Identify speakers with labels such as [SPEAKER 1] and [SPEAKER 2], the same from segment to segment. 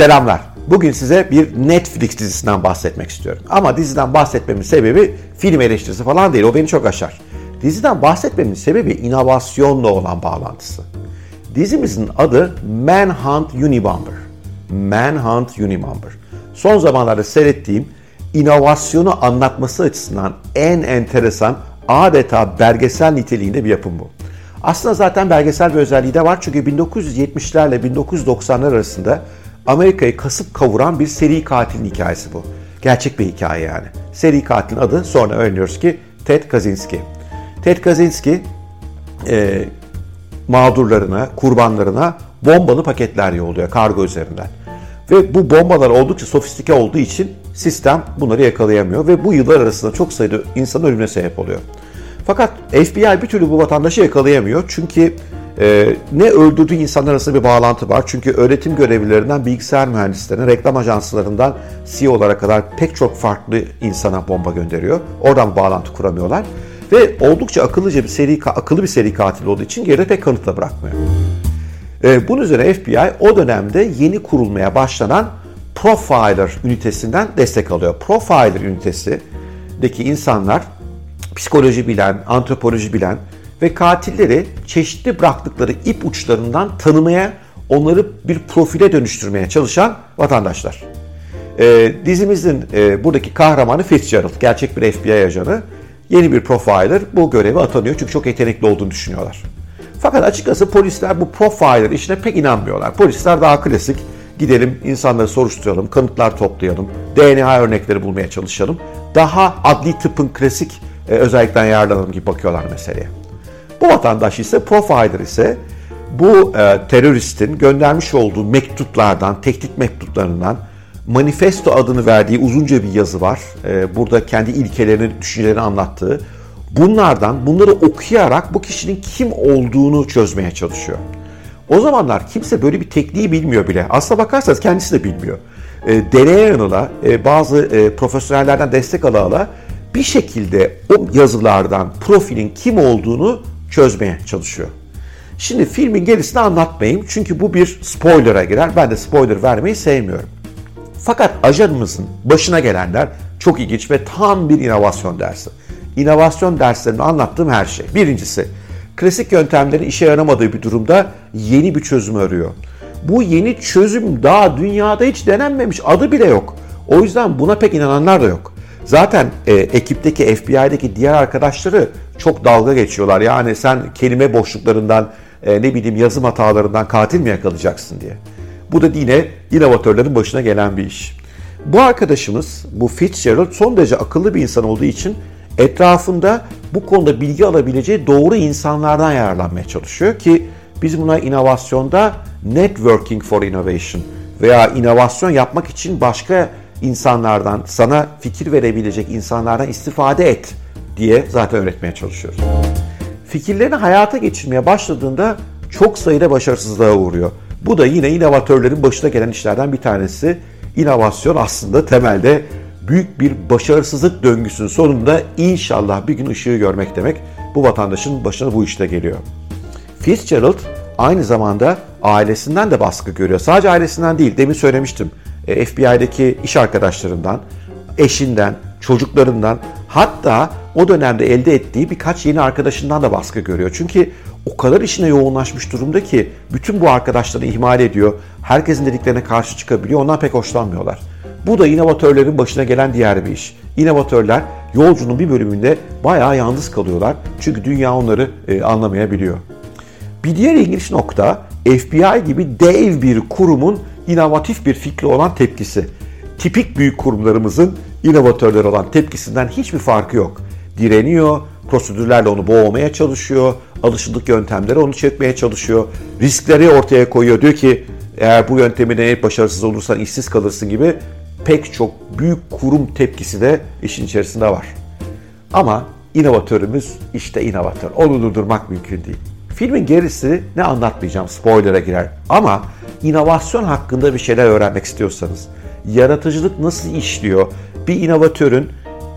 [SPEAKER 1] Selamlar. Bugün size bir Netflix dizisinden bahsetmek istiyorum. Ama diziden bahsetmemin sebebi film eleştirisi falan değil. O beni çok aşar. Diziden bahsetmemin sebebi inovasyonla olan bağlantısı. Dizimizin adı Manhunt Unibomber. Manhunt Unibomber. Son zamanlarda seyrettiğim inovasyonu anlatması açısından en enteresan adeta belgesel niteliğinde bir yapım bu. Aslında zaten belgesel bir özelliği de var çünkü 1970'lerle 1990'lar arasında Amerika'yı kasıp kavuran bir seri katilin hikayesi bu. Gerçek bir hikaye yani. Seri katilin adı sonra öğreniyoruz ki Ted Kaczynski. Ted Kaczynski e, mağdurlarına, kurbanlarına bombalı paketler yolluyor kargo üzerinden. Ve bu bombalar oldukça sofistike olduğu için sistem bunları yakalayamıyor ve bu yıllar arasında çok sayıda insan ölümüne sebep oluyor. Fakat FBI bir türlü bu vatandaşı yakalayamıyor çünkü e, ne öldürdüğü insanlar arasında bir bağlantı var. Çünkü öğretim görevlilerinden bilgisayar mühendislerine, reklam ajanslarından CEO'lara kadar pek çok farklı insana bomba gönderiyor. Oradan bağlantı kuramıyorlar. Ve oldukça akıllıca bir seri, akıllı bir seri katil olduğu için geride pek kanıt da bırakmıyor. E, bunun üzerine FBI o dönemde yeni kurulmaya başlanan Profiler ünitesinden destek alıyor. Profiler ünitesindeki insanlar psikoloji bilen, antropoloji bilen ve katilleri çeşitli bıraktıkları ip uçlarından tanımaya, onları bir profile dönüştürmeye çalışan vatandaşlar. E, dizimizin e, buradaki kahramanı Fitzgerald, gerçek bir FBI ajanı. Yeni bir profiler bu göreve atanıyor çünkü çok yetenekli olduğunu düşünüyorlar. Fakat açıkçası polisler bu profiler işine pek inanmıyorlar. Polisler daha klasik, gidelim insanları soruşturalım, kanıtlar toplayalım, DNA örnekleri bulmaya çalışalım. Daha adli tıpın klasik e, özellikten yararlanalım gibi bakıyorlar meseleye. Bu vatandaş ise profiler ise bu e, teröristin göndermiş olduğu mektuplardan, tehdit mektuplarından manifesto adını verdiği uzunca bir yazı var. E, burada kendi ilkelerini, düşüncelerini anlattığı. Bunlardan, bunları okuyarak bu kişinin kim olduğunu çözmeye çalışıyor. O zamanlar kimse böyle bir tekniği bilmiyor bile. Aslına bakarsanız kendisi de bilmiyor. E, deneye yanıla, e, bazı e, profesyonellerden destek ala ala bir şekilde o yazılardan profilin kim olduğunu çözmeye çalışıyor. Şimdi filmin gerisini anlatmayayım çünkü bu bir spoiler'a girer. Ben de spoiler vermeyi sevmiyorum. Fakat ajanımızın başına gelenler çok ilginç ve tam bir inovasyon dersi. İnovasyon derslerinde anlattığım her şey. Birincisi, klasik yöntemlerin işe yaramadığı bir durumda yeni bir çözüm arıyor. Bu yeni çözüm daha dünyada hiç denenmemiş, adı bile yok. O yüzden buna pek inananlar da yok. Zaten e, ekipteki FBI'deki diğer arkadaşları çok dalga geçiyorlar. Yani sen kelime boşluklarından e, ne bileyim yazım hatalarından katil mi yakalayacaksın diye. Bu da yine inovatörlerin başına gelen bir iş. Bu arkadaşımız, bu Fitzgerald son derece akıllı bir insan olduğu için etrafında bu konuda bilgi alabileceği doğru insanlardan yararlanmaya çalışıyor ki biz buna inovasyonda networking for innovation veya inovasyon yapmak için başka insanlardan, sana fikir verebilecek insanlardan istifade et diye zaten öğretmeye çalışıyoruz. Fikirlerini hayata geçirmeye başladığında çok sayıda başarısızlığa uğruyor. Bu da yine inovatörlerin başına gelen işlerden bir tanesi. İnovasyon aslında temelde büyük bir başarısızlık döngüsünün sonunda inşallah bir gün ışığı görmek demek. Bu vatandaşın başına bu işte geliyor. Fitzgerald aynı zamanda ailesinden de baskı görüyor. Sadece ailesinden değil, demin söylemiştim. E, FBI'deki iş arkadaşlarından, eşinden, çocuklarından hatta o dönemde elde ettiği birkaç yeni arkadaşından da baskı görüyor. Çünkü o kadar işine yoğunlaşmış durumda ki bütün bu arkadaşları ihmal ediyor. Herkesin dediklerine karşı çıkabiliyor. Ondan pek hoşlanmıyorlar. Bu da inovatörlerin başına gelen diğer bir iş. İnovatörler yolcunun bir bölümünde bayağı yalnız kalıyorlar. Çünkü dünya onları e, anlamayabiliyor. Bir diğer ilginç nokta FBI gibi dev bir kurumun inovatif bir fikri olan tepkisi. Tipik büyük kurumlarımızın inovatörler olan tepkisinden hiçbir farkı yok. Direniyor, prosedürlerle onu boğmaya çalışıyor, alışıldık yöntemleri onu çekmeye çalışıyor, riskleri ortaya koyuyor. Diyor ki eğer bu yöntemi deneyip başarısız olursan işsiz kalırsın gibi pek çok büyük kurum tepkisi de işin içerisinde var. Ama inovatörümüz işte inovatör. Onu durdurmak mümkün değil. Filmin gerisi ne anlatmayacağım spoiler'a girer. Ama inovasyon hakkında bir şeyler öğrenmek istiyorsanız, yaratıcılık nasıl işliyor, bir inovatörün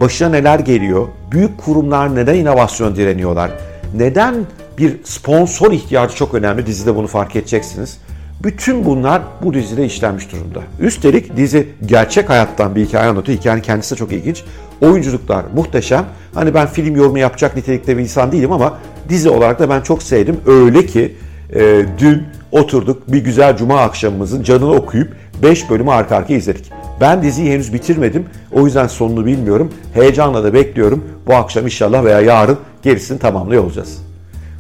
[SPEAKER 1] başına neler geliyor, büyük kurumlar neden inovasyon direniyorlar, neden bir sponsor ihtiyacı çok önemli, dizide bunu fark edeceksiniz. Bütün bunlar bu dizide işlenmiş durumda. Üstelik dizi gerçek hayattan bir hikaye anlatıyor. Hikayenin kendisi de çok ilginç. Oyunculuklar muhteşem. Hani ben film yorumu yapacak nitelikte bir insan değilim ama dizi olarak da ben çok sevdim. Öyle ki e, dün oturduk bir güzel cuma akşamımızın canını okuyup 5 bölümü arka arkaya izledik. Ben diziyi henüz bitirmedim. O yüzden sonunu bilmiyorum. Heyecanla da bekliyorum. Bu akşam inşallah veya yarın gerisini tamamlıyor olacağız.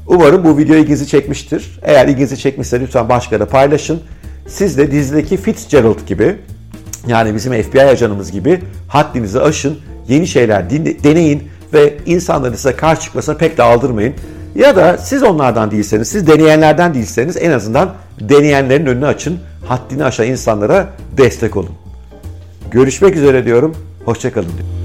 [SPEAKER 1] Umarım bu video ilginizi çekmiştir. Eğer ilginizi çekmişse lütfen başkalarına paylaşın. Siz de dizideki Fitzgerald gibi yani bizim FBI ajanımız gibi haddinizi aşın, yeni şeyler deneyin ve insanların size karşı çıkmasına pek de aldırmayın. Ya da siz onlardan değilseniz, siz deneyenlerden değilseniz en azından deneyenlerin önünü açın, haddini aşan insanlara destek olun. Görüşmek üzere diyorum, hoşçakalın diyorum.